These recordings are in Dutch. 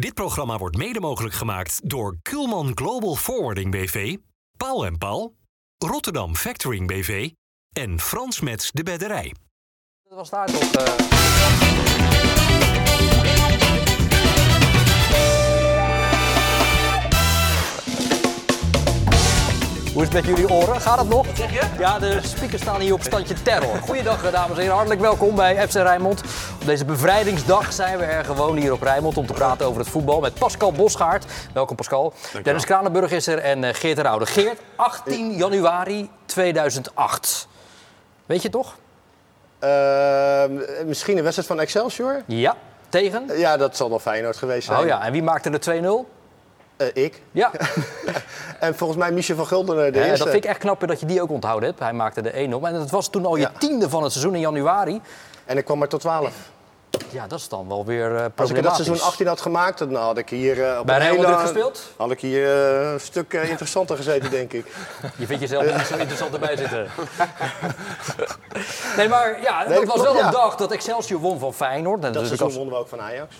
Dit programma wordt mede mogelijk gemaakt door Kulman Global Forwarding BV, Paul en Paul, Rotterdam Factoring BV en Frans Mets de Bedderij. Dat was daar toch... eh, Hoe is het met jullie oren? Gaat het nog? zeg je? Ja, de speakers staan hier op standje terror. Goeiedag, eh, dames en heren. Hartelijk welkom bij FC Rijnmond. Op deze bevrijdingsdag zijn we er gewoon hier op Rijnmond om te praten over het voetbal met Pascal Bosgaard. Welkom Pascal. Dennis Kranenburg is er en eh, Geert Raude. Geert, 18 januari 2008. Weet je toch? Eh, misschien een wedstrijd van Excelsior? Ja. Tegen? Ja, dat zal wel Feyenoord geweest zijn. Oh ja, en wie maakte de 2-0? Eh, ik. Ja, En volgens mij Michel van Gulden de Hè, eerste. dat vind ik echt knap dat je die ook onthouden hebt. Hij maakte de 1-0. En dat was toen al je Ja. tiende van het seizoen in januari. En ik kwam maar tot 12. Ja, dat is dan wel weer eh Als ik dat seizoen 18 had gemaakt, dan had ik hier eh, op Bij een Real Madrid gespeeld? Had ik hier een stuk interessanter gezeten, denk ik. Je vindt jezelf niet zo interessant erbij zitten. nee, maar ja, dat dat was klopt, wel een ja. dag dat Excelsior won van Feyenoord. En Dat dus seizoen wonnen we ook van Ajax.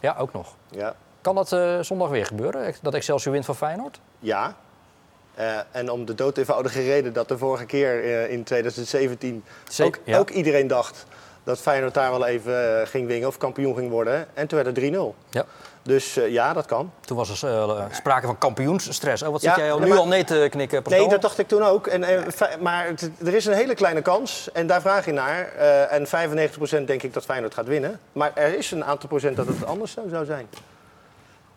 Ja, ook nog. Ja. Kan dat eh, zondag weer gebeuren? Dat Excelsior wint van Feyenoord? Ja. Eh, en om de dood eenvoudige reden dat de vorige keer eh, in 2017 Zeker, ook, ja. ook iedereen dacht dat Feyenoord daar wel even ging wingen of kampioen ging worden. En toen werd het 3-0. Ja. Dus ja, dat kan. Toen was er sprake van kampioensstress. Oh, wat Ja, zit jij al, nu maar- al nee te knikken, Pascal? Nee, dat dacht ik toen ook. En, maar het- er is een hele kleine kans en daar vraag je naar. En 95% denk ik dat Feyenoord gaat winnen. Maar er is een aantal procent dat het anders zo zou zijn.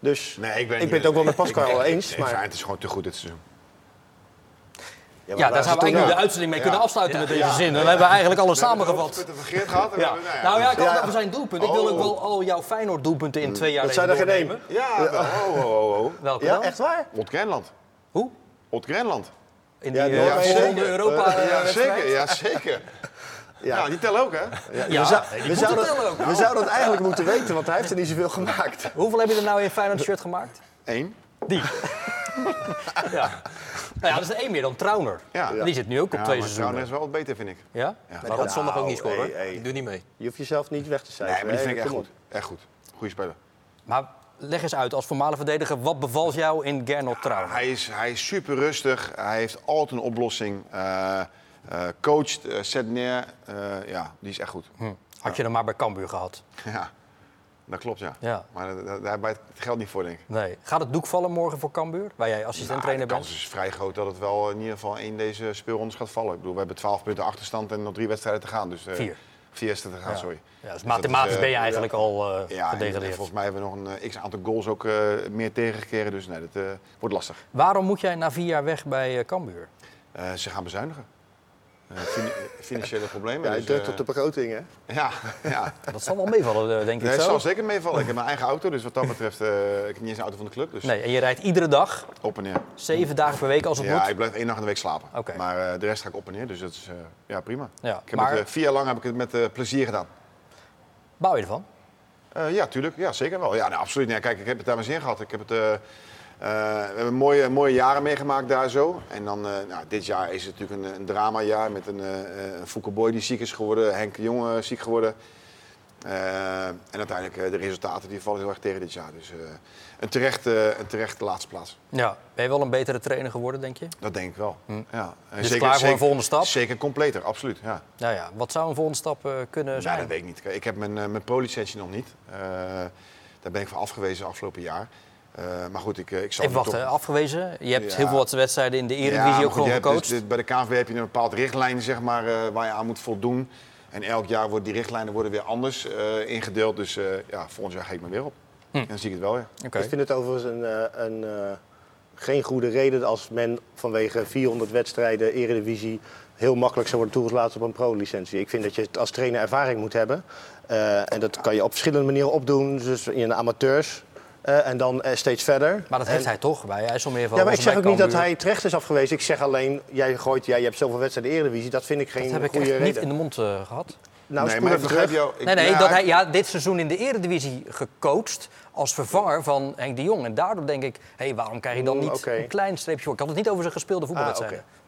Dus Nee, ik ben, ik ben het ook wel met Pascal eens. ik- Maar, Feyenoord is gewoon te goed dit seizoen. maar Ja, daar zouden we eigenlijk nu de uitzending mee Ja. kunnen afsluiten met deze Ja. zin. Dan hebben we eigenlijk alles We samengevat. Geert gehad. en we Ja. hebben- nou ja, Nou ja, ik had Ja. over zijn doelpunt. Ik wil ook wel al jouw Feyenoord doelpunten in twee jaar Dat zijn er geen één. Ja, oh, oh, oh, oh. Welke Ja, dan? echt waar? Oud-Grenland. Hoe? Oud-Grenland. In Ja, die eh, Noorwegen. volgende Europa eh, Ja, wedstrijd? zeker. Ja. Ja. Nou, die tellen ook, hè? Ja, we, zou- zouden, we zouden het eigenlijk moeten weten, want hij heeft er niet zoveel gemaakt. Hoeveel heb je er nou in Feyenoord shirt gemaakt? Eén. Die. ja. Nou ja, dat is er één meer dan Trauner. Ja. Die zit nu ook op Ja, twee maar seizoenen. Trouwner is wel wat beter, vind ik. Ja? Maar gaat zondag ook niet scoren. Hey, hey. Ik doe niet mee. Je hoeft jezelf niet weg te Nee, cijferen. maar die vind ik echt goed. Echt goed. Goeie speler. Maar leg eens uit, als voormalig verdediger, wat bevalt jou in Gernot Trauner? Hij is, hij is super rustig. Hij heeft altijd een oplossing. Eh eh, coacht, eh, zet neer. Eh, ja, die is echt goed. Hm. Had je hem maar bij Cambuur gehad? Ja, dat klopt, ja. Ja. Maar daar- bij het geld niet voor, denk ik. Nee. Gaat het doek vallen morgen voor Cambuur, waar jij assistent-trainer Nou, de bent? kans is vrij groot dat het wel in ieder geval één deze speelrondes gaat vallen. Ik bedoel, we hebben 12 punten achterstand en nog drie wedstrijden te gaan. Dus, eh, Vier. Vier wedstrijden te gaan, sorry. Ja, dus is, mathematisch eh, ben je eigenlijk al eh Ja, en, gedegradeerd. en volgens mij hebben we nog een eh, x-aantal goals ook eh, meer tegengekregen. Dus nee, dat eh, wordt lastig. Waarom moet jij na vier jaar weg bij eh, Cambuur? Eh, ze gaan bezuinigen. Eh, fin- financiële problemen. Ja, hij dus, drukt eh, op de begroting, hè? Ja, ja. Dat zal wel meevallen, eh, denk ik Nee, het zo. zal zeker meevallen. Ik heb mijn eigen auto, dus wat dat betreft, eh, ik heb niet eens een auto van de club. Dus Nee, en je rijdt iedere dag, op en neer. zeven dagen per week als het Ja, moet. ik blijf één nacht in de week slapen. Oké. Maar eh, de rest ga ik op en neer, dus dat is eh, ja, prima. Ja, Ik heb maar- het, vier jaar lang heb ik het met eh, plezier gedaan. Bouw je ervan? Eh, ja, tuurlijk. Ja, zeker wel. Ja, nou, absoluut. Nee, kijk, ik heb het daar mijn zin gehad. Ik heb het, eh, we hebben mooie, mooie jaren meegemaakt daar zo. En dan, eh, nou, dit jaar is het natuurlijk een, een dramajaar met een, uh, een Fouke Boy die ziek is geworden, Henk de Jong ziek geworden. En uiteindelijk de resultaten die vallen heel erg tegen dit jaar. Dus een, terecht, een terecht laatste plaats. Ja. Ben je wel een betere trainer geworden, denk je? Dat denk ik wel. Ja. En Dus klaar voor een volgende stap? Zeker completer, absoluut. Ja. Nou ja, wat zou een volgende stap kunnen Ja, zijn? dat weet ik niet. Ik heb mijn, mijn pro-licentie nog niet. Daar ben ik van afgewezen afgelopen jaar. Eh, maar goed, ik, eh, ik zal Even wachten, toch- afgewezen. Je hebt Ja. heel veel wat wedstrijden in de Ja, Eredivisie ook gewoon je hebt gecoacht. dus bij de KNVB heb je een bepaald richtlijn zeg maar, eh, waar je aan moet voldoen. En elk jaar worden die richtlijnen worden weer anders eh, ingedeeld. Dus eh, ja, volgend jaar ga ik me weer op. En dan zie ik het wel weer. Oké. Ik vind het overigens een, eh, een, eh, geen goede reden als men vanwege 400 wedstrijden Eredivisie heel makkelijk zou worden toegelaten op een pro-licentie. Ik vind dat je als trainer ervaring moet hebben. Eh, en dat kan je op verschillende manieren opdoen. Dus in de amateurs eh, en dan eh, steeds verder. Maar dat heeft En- hij toch bij IJsselmeer Ja, maar ik zeg ook niet dat hij terecht is afgewezen. Ik zeg alleen, jij gooit, jij hebt zoveel wedstrijden Eredivisie. Dat vind ik geen Dat heb ik goede echt reden. niet in de mond eh, gehad. Nou, nee, maar ik begrijp terug. jou. ik- Nee, nee, ja, dat hij ja, dit seizoen in de Eredivisie gecoacht als vervanger van Henk de Jong. En daardoor denk ik, hé, waarom krijg je dan Mm, niet een klein streepje voor? Ik had het niet over zijn gespeelde voetbalwedstrijden. nee.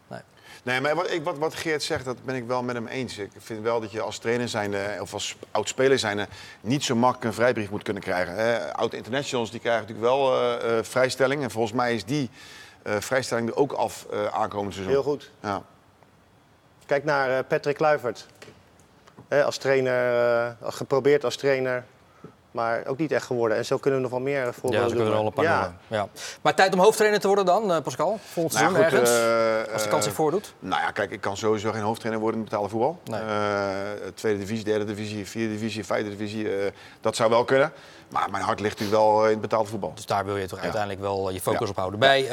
Nee, maar wat, wat, wat Geert zegt, dat ben ik wel met hem eens. Ik vind wel dat je als trainer zijn of als oud-speler zijn niet zo makkelijk een vrijbrief moet kunnen krijgen. Oud-internationals die krijgen natuurlijk wel uh, uh, vrijstelling. En volgens mij is die uh, vrijstelling er ook af aankomend seizoen. Heel goed. Ja. Kijk naar Patrick Kluivert. als trainer, geprobeerd als trainer maar ook niet echt geworden. En zo kunnen we nog wel meer voorbeelden ja, doen. kunnen er al een paar ja. ja. Maar tijd om hoofdtrainer te worden dan, uh, Pascal? Volgend nou seizoen ergens? Uh, als de kans zich voordoet? Nou ja, kijk, ik kan sowieso geen hoofdtrainer worden in betaalde voetbal. Nee. Uh, tweede divisie, derde divisie, vierde divisie, vijfde divisie. dat zou wel kunnen. Maar mijn hart ligt natuurlijk wel in het betaalde voetbal. Dus daar wil je toch uiteindelijk wel je focus op houden. Bij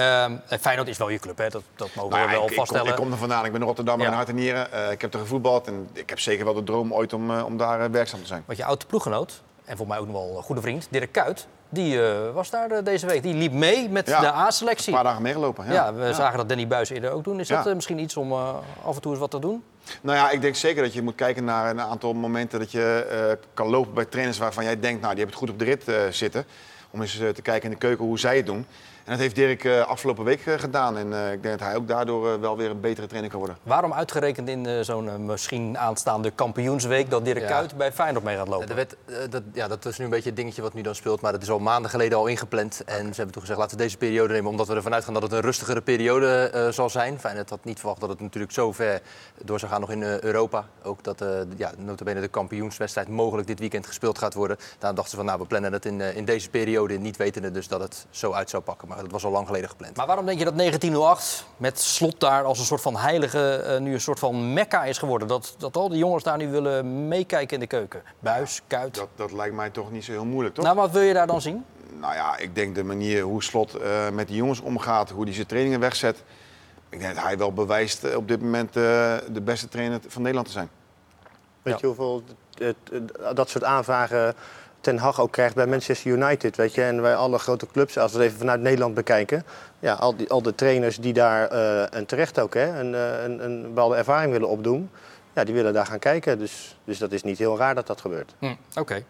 Feyenoord is wel je club, hè? Dat, dat mogen nou, we wel ik, vaststellen. Ik kom, ik kom er vandaan. Ik ben Rotterdam en hart en nieren. ik heb er gevoetbald en ik heb zeker wel de droom ooit om, om daar werkzaam te zijn. Want je oude ploeggenoot, en voor mij ook nog wel een goede vriend, Dirk Kuyt. Die uh, was daar uh, deze week. Die liep mee met de A-selectie. Een paar dagen meegelopen. Ja, ja we ja. zagen dat Danny Buis eerder ook doen. Is dat uh, misschien iets om af en toe eens wat te doen? Nou ja, ik denk zeker dat je moet kijken naar een aantal momenten dat je kan lopen bij trainers waarvan jij denkt, nou die hebben het goed op de rit zitten. Om eens te kijken in de keuken hoe zij het doen. En dat heeft Dirk uh, afgelopen week uh, gedaan. En uh, ik denk dat hij ook daardoor wel weer een betere trainer kan worden. Waarom uitgerekend in zo'n misschien aanstaande kampioensweek dat Dirk ja. Kuyt bij Feyenoord mee gaat lopen? De wet, dat, ja, dat is nu een beetje het dingetje wat nu dan speelt. Maar dat is al maanden geleden al ingepland. En ze hebben toen gezegd, laten we deze periode nemen. Omdat we ervan uitgaan dat het een rustigere periode zal zijn. Feyenoord had niet verwacht dat het natuurlijk zo ver door zou gaan nog in Europa. Ook dat ja, notabene de kampioenswedstrijd mogelijk dit weekend gespeeld gaat worden. Daarom dachten ze van, nou, we plannen het in, in deze periode. Niet wetende dus dat het zo uit zou pakken. Maar dat was al lang geleden gepland. Maar waarom denk je dat 1908 met slot daar als een soort van heilige uh, nu een soort van mekka is geworden? Dat, dat al die jongens daar nu willen meekijken in de keuken. Buis, kuit. Dat, dat lijkt mij toch niet zo heel moeilijk, toch? Nou, wat wil je daar dan zien? Nou ja, ik denk de manier hoe Slot uh, met die jongens omgaat, hoe hij zijn trainingen wegzet. Ik denk dat hij wel bewijst uh, op dit moment uh, de beste trainer van Nederland te zijn. Weet ja. je hoeveel dat soort aanvragen Ten Hag ook krijgt bij Manchester United. Weet je? En bij alle grote clubs, als we het even vanuit Nederland bekijken. Ja, al, die, al de trainers die daar, uh, en terecht ook, hè, een, een, een bepaalde ervaring willen opdoen. Ja, die willen daar gaan kijken. Dus, dus dat is niet heel raar dat dat gebeurt. Hm, Oké. Okay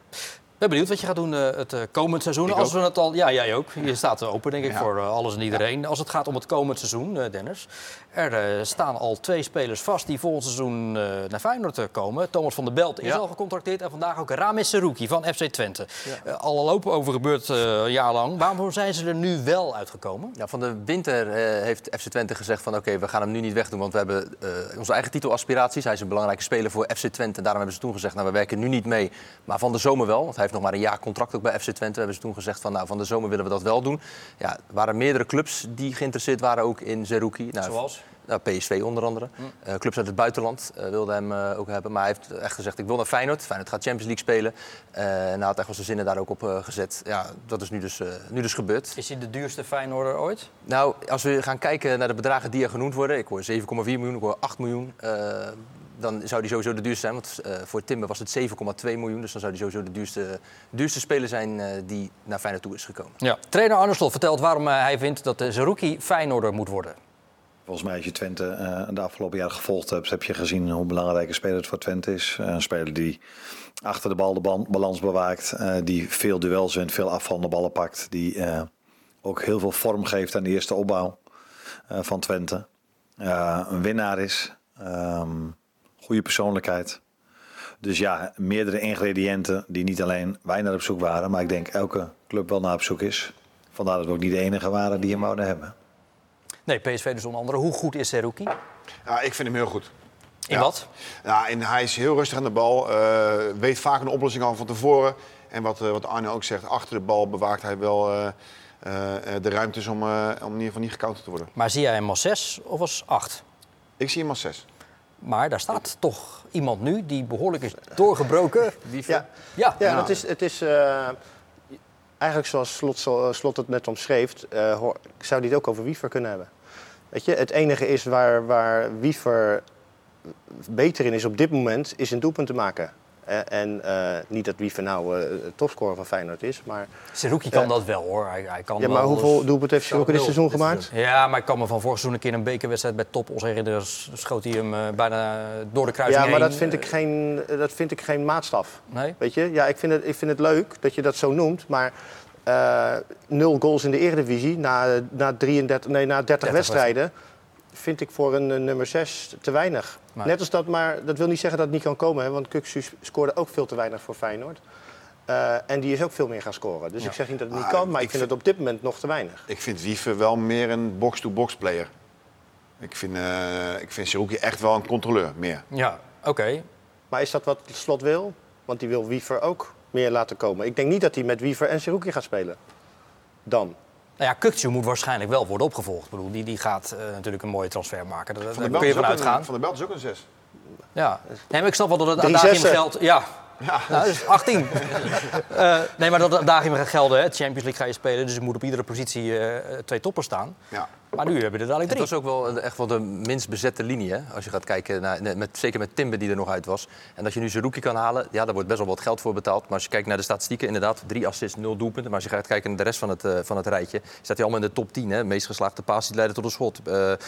ben benieuwd wat je gaat doen uh, het uh, komend seizoen. Ik als we het al, ja, jij ook. Je staat open, denk ik, ja. voor uh, alles en iedereen. Ja. Als het gaat om het komend seizoen, Dennis. Er staan al twee spelers vast die volgend seizoen naar Feyenoord komen. Thomas van der Belt is ja. al gecontracteerd. En vandaag ook Ramis Seruki van FC Twente. al lopen over gebeurd een jaar lang. Waarom zijn ze er nu wel uitgekomen? Ja, van de winter heeft FC Twente gezegd van... oké, okay, we gaan hem nu niet wegdoen, want we hebben onze eigen titelaspiraties. Hij is een belangrijke speler voor FC Twente. Daarom hebben ze toen gezegd, nou, we werken nu niet mee. Maar van de zomer wel, want hij heeft nog maar een jaar contract ook bij FC Twente. Hebben ze toen gezegd van nou, van de zomer willen we dat wel doen. Ja, er waren meerdere clubs die geïnteresseerd waren ook in Zerouki. Nou, Zoals? Nou, PSV onder andere. Hm. Uh, clubs uit het buitenland uh, wilden hem uh, ook hebben. Maar hij heeft echt gezegd, ik wil naar Feyenoord. Feyenoord gaat Champions League spelen. en hij had echt wel zijn zinnen daar ook op gezet. Ja, dat is nu dus, nu dus gebeurd. Is hij de duurste Feyenoorder ooit? Nou, als we gaan kijken naar de bedragen die er genoeg worden. Ik hoor 7,4 miljoen, ik hoor 8 miljoen dan zou die sowieso de duurste zijn. Want uh, voor Timber was het 7,2 miljoen. Dus dan zou die sowieso de duurste, duurste speler zijn uh, die naar Feyenoord toe is gekomen. Ja. Trainer Arne Slot vertelt waarom uh, hij vindt dat de Zerouki Feyenoorder moet worden. Volgens mij, als je Twente de afgelopen jaren gevolgd hebt, heb je gezien hoe belangrijk een speler het voor Twente is. een speler die achter de bal de balans bewaakt, die veel duels wint, veel afvallende ballen pakt. Die ook heel veel vorm geeft aan de eerste opbouw van Twente. een winnaar is. Um, goede persoonlijkheid. Dus ja, meerdere ingrediënten die niet alleen wij naar op zoek waren, maar ik denk elke club wel naar op zoek is. Vandaar dat we ook niet de enige waren die hem wouden hebben. Nee, PSV dus onder andere. Hoe goed is Seruki? Ja, ik vind hem heel goed. In wat? Ja, en hij is heel rustig aan de bal. Uh, weet vaak een oplossing al van tevoren. En wat, uh, wat Arne ook zegt, achter de bal bewaakt hij wel uh, de ruimtes om, om in ieder geval niet gecounterd te worden. Maar zie jij hem als 6 of als 8? Ik zie hem als 6. Maar daar staat toch iemand nu die behoorlijk is doorgebroken. Ja, ja. ja het is, het is uh, eigenlijk zoals Slot, Slot het net omschreef, uh, zou die het ook over Wiever kunnen hebben. Weet je, het enige is waar, waar Wiever beter in is op dit moment, is een doelpunt te maken. En uh, niet dat Wiever nou uh, topscorer van Feyenoord is, maar... Seruki kan uh, dat wel hoor. Hij, hij kan ja, maar hoeveel doelpunten heeft Seruki dit seizoen gemaakt? Ja, maar ik kan me van vorig seizoen een keer een bekerwedstrijd bij Top ons herinneren. Schoot hij hem bijna door de kruising Ja, maar dat vind, ik geen, dat vind ik geen maatstaf. Nee? Weet je? Ja, ik vind, het, ik vind het leuk dat je dat zo noemt, maar... nul goals in de Eredivisie na, na, 33, nee, na 30, 30 wedstrijden. Vind ik voor een, eh, nummer 6 te weinig. Maar- Net als dat, maar dat wil niet zeggen dat het niet kan komen. Hè, want Kuksu scoorde ook veel te weinig voor Feyenoord. Eh, en die is ook veel meer gaan scoren. Dus Ja. ik zeg niet dat het niet Ah, kan, maar ik ik vind het op dit moment nog te weinig. Ik vind Wiever wel meer een box-to-box player. Ik vind, uh, ik vind Seruki echt wel een controleur, meer. Ja, oké. Maar is dat wat Slot wil? Want die wil Wiever ook meer laten komen. Ik denk niet dat hij met Wiever en Seruki gaat spelen. Dan. Nou ja, Kukcu moet waarschijnlijk wel worden opgevolgd. Ik bedoel, die, die gaat eh, natuurlijk een mooie transfer maken. Daar, Van daar der kun Belt je is van ook een- uitgaan. Van der Belt is ook een 6. Ja. Nee, maar ik snap wel dat het adagium geldt. Ja. Ja, dat is 18. Eh, nee, maar dat het adagium gaat gelden. Hè. Champions League ga je spelen, dus er moet op iedere positie eh, twee toppers staan. Ja. Maar nu hebben we er dadelijk Het drie. was ook wel echt wel de minst bezette linie, hè? als je gaat kijken, naar, met, zeker met Timber die er nog uit was. En dat je nu Zerouki kan halen, ja, daar wordt best wel wat geld voor betaald. Maar als je kijkt naar de statistieken, inderdaad, drie assists, nul doelpunten. Maar als je gaat kijken naar de rest van het, eh, van het rijtje, staat hij allemaal in de top 10. Hè? Meest geslaagde paas die leiden tot een schot. Eh, eh,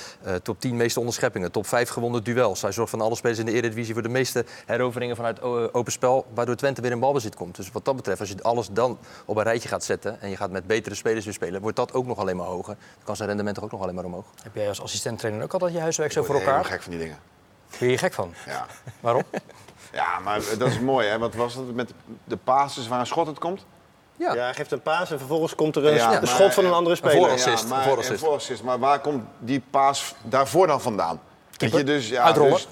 top 10 meeste onderscheppingen, top 5 gewonnen duels. Hij zorgt van alle spelers in de Eredivisie voor de meeste heroveringen vanuit open spel, waardoor Twente weer in balbezit komt. Dus wat dat betreft, als je alles dan op een rijtje gaat zetten en je gaat met betere spelers weer spelen, wordt dat ook nog alleen maar hoger. Dan kan zijn rendement toch ook nog alleen maar omhoog. Heb jij als assistent-trainer ook altijd je huiswerk zo Ik voor word helemaal elkaar? gek van die dingen. Ben je hier gek van? Ja. Waarom? ja, maar dat is mooi, hè? Wat was het met de passes waar een schot het komt? Ja. Ja, hij geeft een paas en vervolgens komt er een, Ja, een maar- schot van een andere speler. voorassist. Ja, maar, een voorassist. een voorassist. Maar waar komt die paas daarvoor dan vandaan? Weet je, dus, ja, Uitrollen. Dus,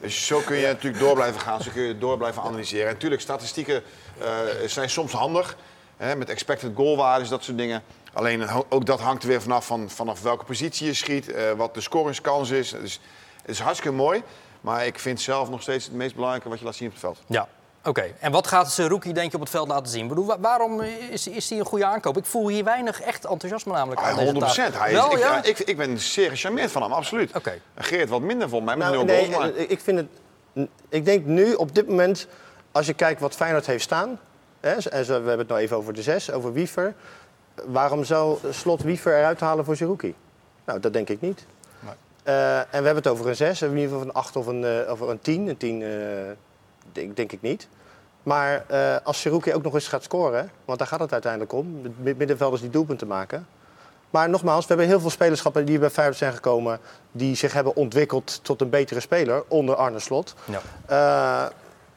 dus zo kun je natuurlijk door blijven gaan, zo kun je door blijven analyseren. En natuurlijk, statistieken eh, zijn soms handig, hè, met expected goalwaardes, dat soort dingen. Alleen ook dat hangt er weer vanaf van, vanaf welke positie je schiet, eh, wat de scoringskans is. Dus, het is hartstikke mooi, maar ik vind zelf nog steeds het meest belangrijke wat je laat zien op het veld. Ja. Oké, en wat gaat Rookie denk je op het veld laten zien? Ik bedoel, wa- waarom is, is hij een goede aankoop? Ik voel hier weinig echt enthousiasme namelijk aan Ah, deze 100 taak. Hij is, Wel, ik, ja? ja, ik, ik ben zeer gecharmeerd van hem, absoluut. Oké. En Geert wat minder volgens mij, met Nou, nul nee, goals. Maar... eh, ik vind het. Ik denk nu op dit moment, als je kijkt wat Feyenoord heeft staan. Hè, en we hebben het nou even over de zes, over Wiever. Waarom zou Slot Wiever eruit halen voor Zerouki? Nou, dat denk ik niet. Eh, en we hebben het over een zes, in ieder geval een acht of een, eh, of een tien. Een tien eh, denk, denk ik niet. Maar als Zerouki ook nog eens gaat scoren, want daar gaat het uiteindelijk om. De mid- middenvelders die doelpunten maken. Maar nogmaals, we hebben heel veel spelerschappen die bij Feyenoord zijn gekomen... die zich hebben ontwikkeld tot een betere speler onder Arne Slot. Ja.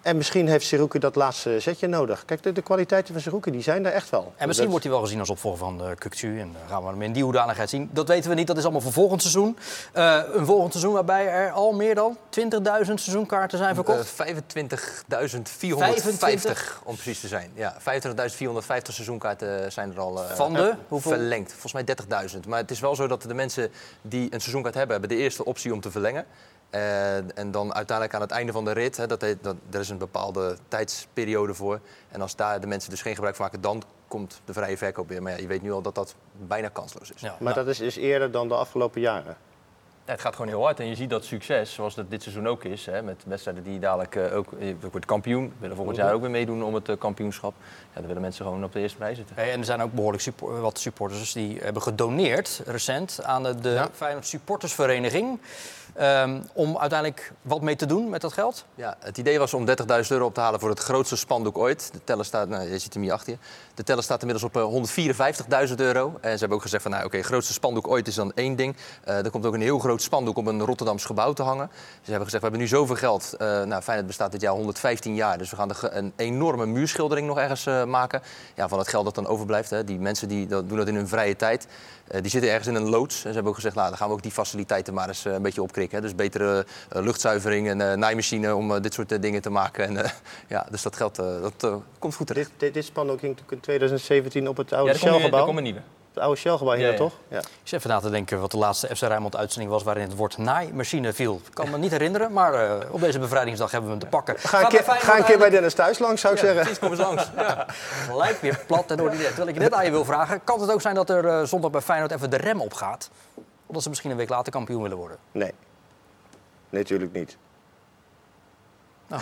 Eh, en misschien heeft Seruki dat laatste zetje nodig. Kijk, de, de kwaliteiten van Seruki die zijn er echt wel. En misschien Dat- wordt hij wel gezien als opvolger van uh, Kukcu. En dan gaan we hem in die hoedanigheid zien. Dat weten we niet, dat is allemaal voor volgend seizoen. Eh, een volgend seizoen waarbij er al meer dan 20.000 seizoenkaarten zijn verkocht. Eh, 25.450 25? om precies te zijn. Ja, 25.450 seizoenkaarten zijn er al eh, Van de? Hoeveel? verlengd. Volgens mij 30.000. Maar het is wel zo dat de mensen die een seizoenkaart hebben, hebben de eerste optie om te verlengen. Eh, en dan uiteindelijk aan het einde van de rit, hè, dat, heet- dat, er is een bepaalde tijdsperiode voor. En als daar de mensen dus geen gebruik van maken, dan komt de vrije verkoop weer. Maar ja, je weet nu al dat dat bijna kansloos is. Ja, Maar nou, dat is, is eerder dan de afgelopen jaren. Ja, het gaat gewoon heel hard en je ziet dat succes, zoals dat dit seizoen ook is, hè, met wedstrijden die dadelijk eh, ook, je wordt kampioen, willen volgend jaar ook weer meedoen om het eh, kampioenschap. Ja, dan willen mensen gewoon op de eerste rij zitten. Hey, en er zijn ook behoorlijk wat supporters die hebben gedoneerd recent aan de, de Ja. Feyenoord Supportersvereniging. Ehm, om uiteindelijk wat mee te doen met dat geld. Ja, het idee was om 30.000 euro op te halen voor het grootste spandoek ooit. De teller staat, nou, je ziet hem hier achter je. De teller staat inmiddels op eh, 154.000 euro. En ze hebben ook gezegd van, nou oké, grootste spandoek ooit is dan één ding. Eh, er komt ook een heel groot spandoek op een Rotterdams gebouw te hangen. Ze hebben gezegd, we hebben nu zoveel geld. Eh nou, bestaat dit jaar 115 jaar. Dus we gaan een enorme muurschildering nog ergens eh, maken. Ja, van het geld dat dan overblijft. Hè. Die mensen die dat doen dat in hun vrije tijd. Eh, die zitten ergens in een loods. En ze hebben ook gezegd, nou, dan gaan we ook die faciliteiten maar eens eh, een beetje opkrikken. Hè. Dus betere eh, luchtzuivering en eh, naaimachine om dit soort dingen te maken. En, eh, ja, dus dat geld eh, dat, komt goed terecht. Dit, dit, dit spandoek ging natuurlijk in 2017 op het Ja, oude er komt nu- er Shell-gebouw. komt een nieuwe. Het oude Shell-gebouw hier Ja, ja. toch? Ja. Ik zit even na te denken wat de laatste FC Rijnmond uitzending was waarin het woord naaimachine viel. Ik kan me niet herinneren, maar eh, op deze bevrijdingsdag hebben we hem te pakken. Ga, een Gaat keer, bij ga Feyenoord een keer bij eigenlijk- Dennis thuis langs, zou ik zeggen. Precies, kom eens langs. Ja. Lijkt weer plat en ordinair. Terwijl ik je net aan je wil vragen, kan het ook zijn dat er eh, zondag bij Feyenoord even de rem opgaat? Omdat ze misschien een week later kampioen willen worden. Nee. Nee, natuurlijk niet.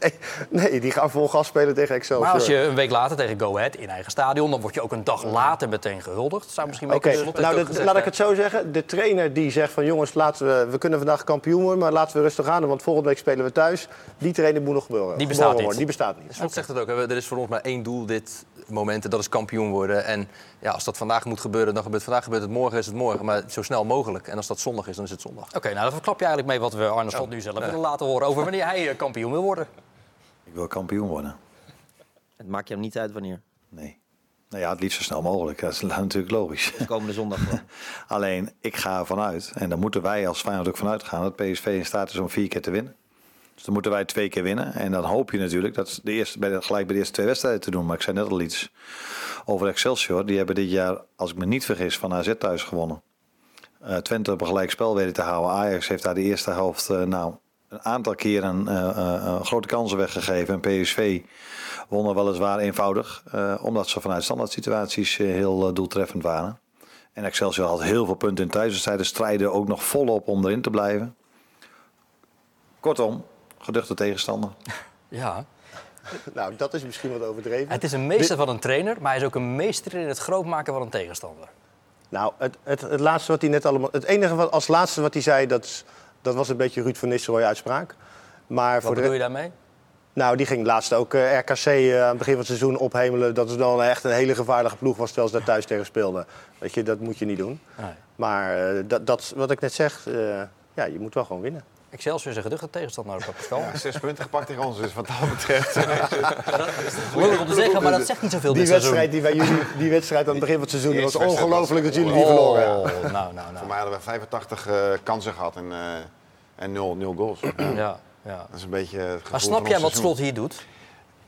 nee, nee, die gaan vol gas spelen tegen Excelsior. Maar als je een week later tegen Go Ahead in eigen stadion, dan word je ook een dag later meteen gehuldigd. Zou misschien wel heeft nou gezegd, laat ik het zo zeggen. De trainer die zegt van jongens, laten we, we kunnen vandaag kampioen worden, maar laten we rustig aan doen, want volgende week spelen we thuis. Die trainer moet nog gebeuren. Die bestaat niet. Die bestaat niet. Zegt het ook. hè. Er is voor ons maar één doel dit moment en dat is kampioen worden. En ja, als dat vandaag moet gebeuren, dan gebeurt het vandaag. Gebeurt het morgen, is het morgen. Maar zo snel mogelijk. En als dat zondag is, dan is het zondag. Oké, nou dan verklap je eigenlijk mee wat we Arne Slot nu zelf willen laten horen over wanneer hij eh, kampioen wil worden. Ik wil kampioen worden. Het maakt je hem niet uit wanneer. Nee. Nou ja, het liefst zo snel mogelijk. Dat is natuurlijk logisch. Komende zondag. Alleen, ik ga ervan uit, en daar moeten wij als Feyenoord ook vanuit gaan, dat PSV in staat is om vier keer te winnen. Dus dan moeten wij twee keer winnen. En dan hoop je natuurlijk dat de eerste, bij de, gelijk bij de eerste twee wedstrijden te doen. Maar ik zei net al iets over Excelsior. Die hebben dit jaar, als ik me niet vergis, van AZ thuis gewonnen. Eh, Twente op een gelijk spel weten te houden. Ajax heeft daar de eerste helft eh, nou, een aantal keren eh, eh, eh, grote kansen weggegeven. En PSV won er weliswaar eenvoudig. eh, omdat ze vanuit standaard situaties eh, heel doeltreffend waren. En Excelsior had heel veel punten in thuiswedstrijden. Strijden ook nog volop om erin te blijven. Kortom, geduchte tegenstander. Ja, Nou, dat is misschien wat overdreven. het is een meester van een trainer, maar hij is ook een meester in het grootmaken van een tegenstander. Nou, het, het, het laatste wat hij net allemaal. Het enige wat als laatste wat hij zei, dat, is- dat was een beetje Ruud van Nistelrooy uitspraak. Maar Wat voor bedoel de, je daarmee? Nou, die ging laatst ook eh, RKC eh, aan het begin van het seizoen ophemelen. Dat het dan echt een hele gevaarlijke ploeg was terwijl ze daar thuis tegen speelden. Weet je, dat moet je niet doen. Nee. Maar eh, dat, dat, wat ik net zeg, ja, je moet wel gewoon winnen. Excelsior is een geduchte tegenstander, ook, Pascal. Ja, zes punten gepakt tegen ons, dus wat dat betreft. Lullig om te zeggen, maar dat zegt niet zoveel Die wedstrijd, die bij jullie, die wedstrijd aan het begin van het seizoen, was ongelooflijk dat jullie die verloren hebben. Oh, nou, nou, nou. Voor mij hadden we 85 eh, kansen gehad en, eh en 0, 0 goals. Ja, ja. Dat is een beetje het gevoel Maar snap jij wat seizoen. Slot hier doet?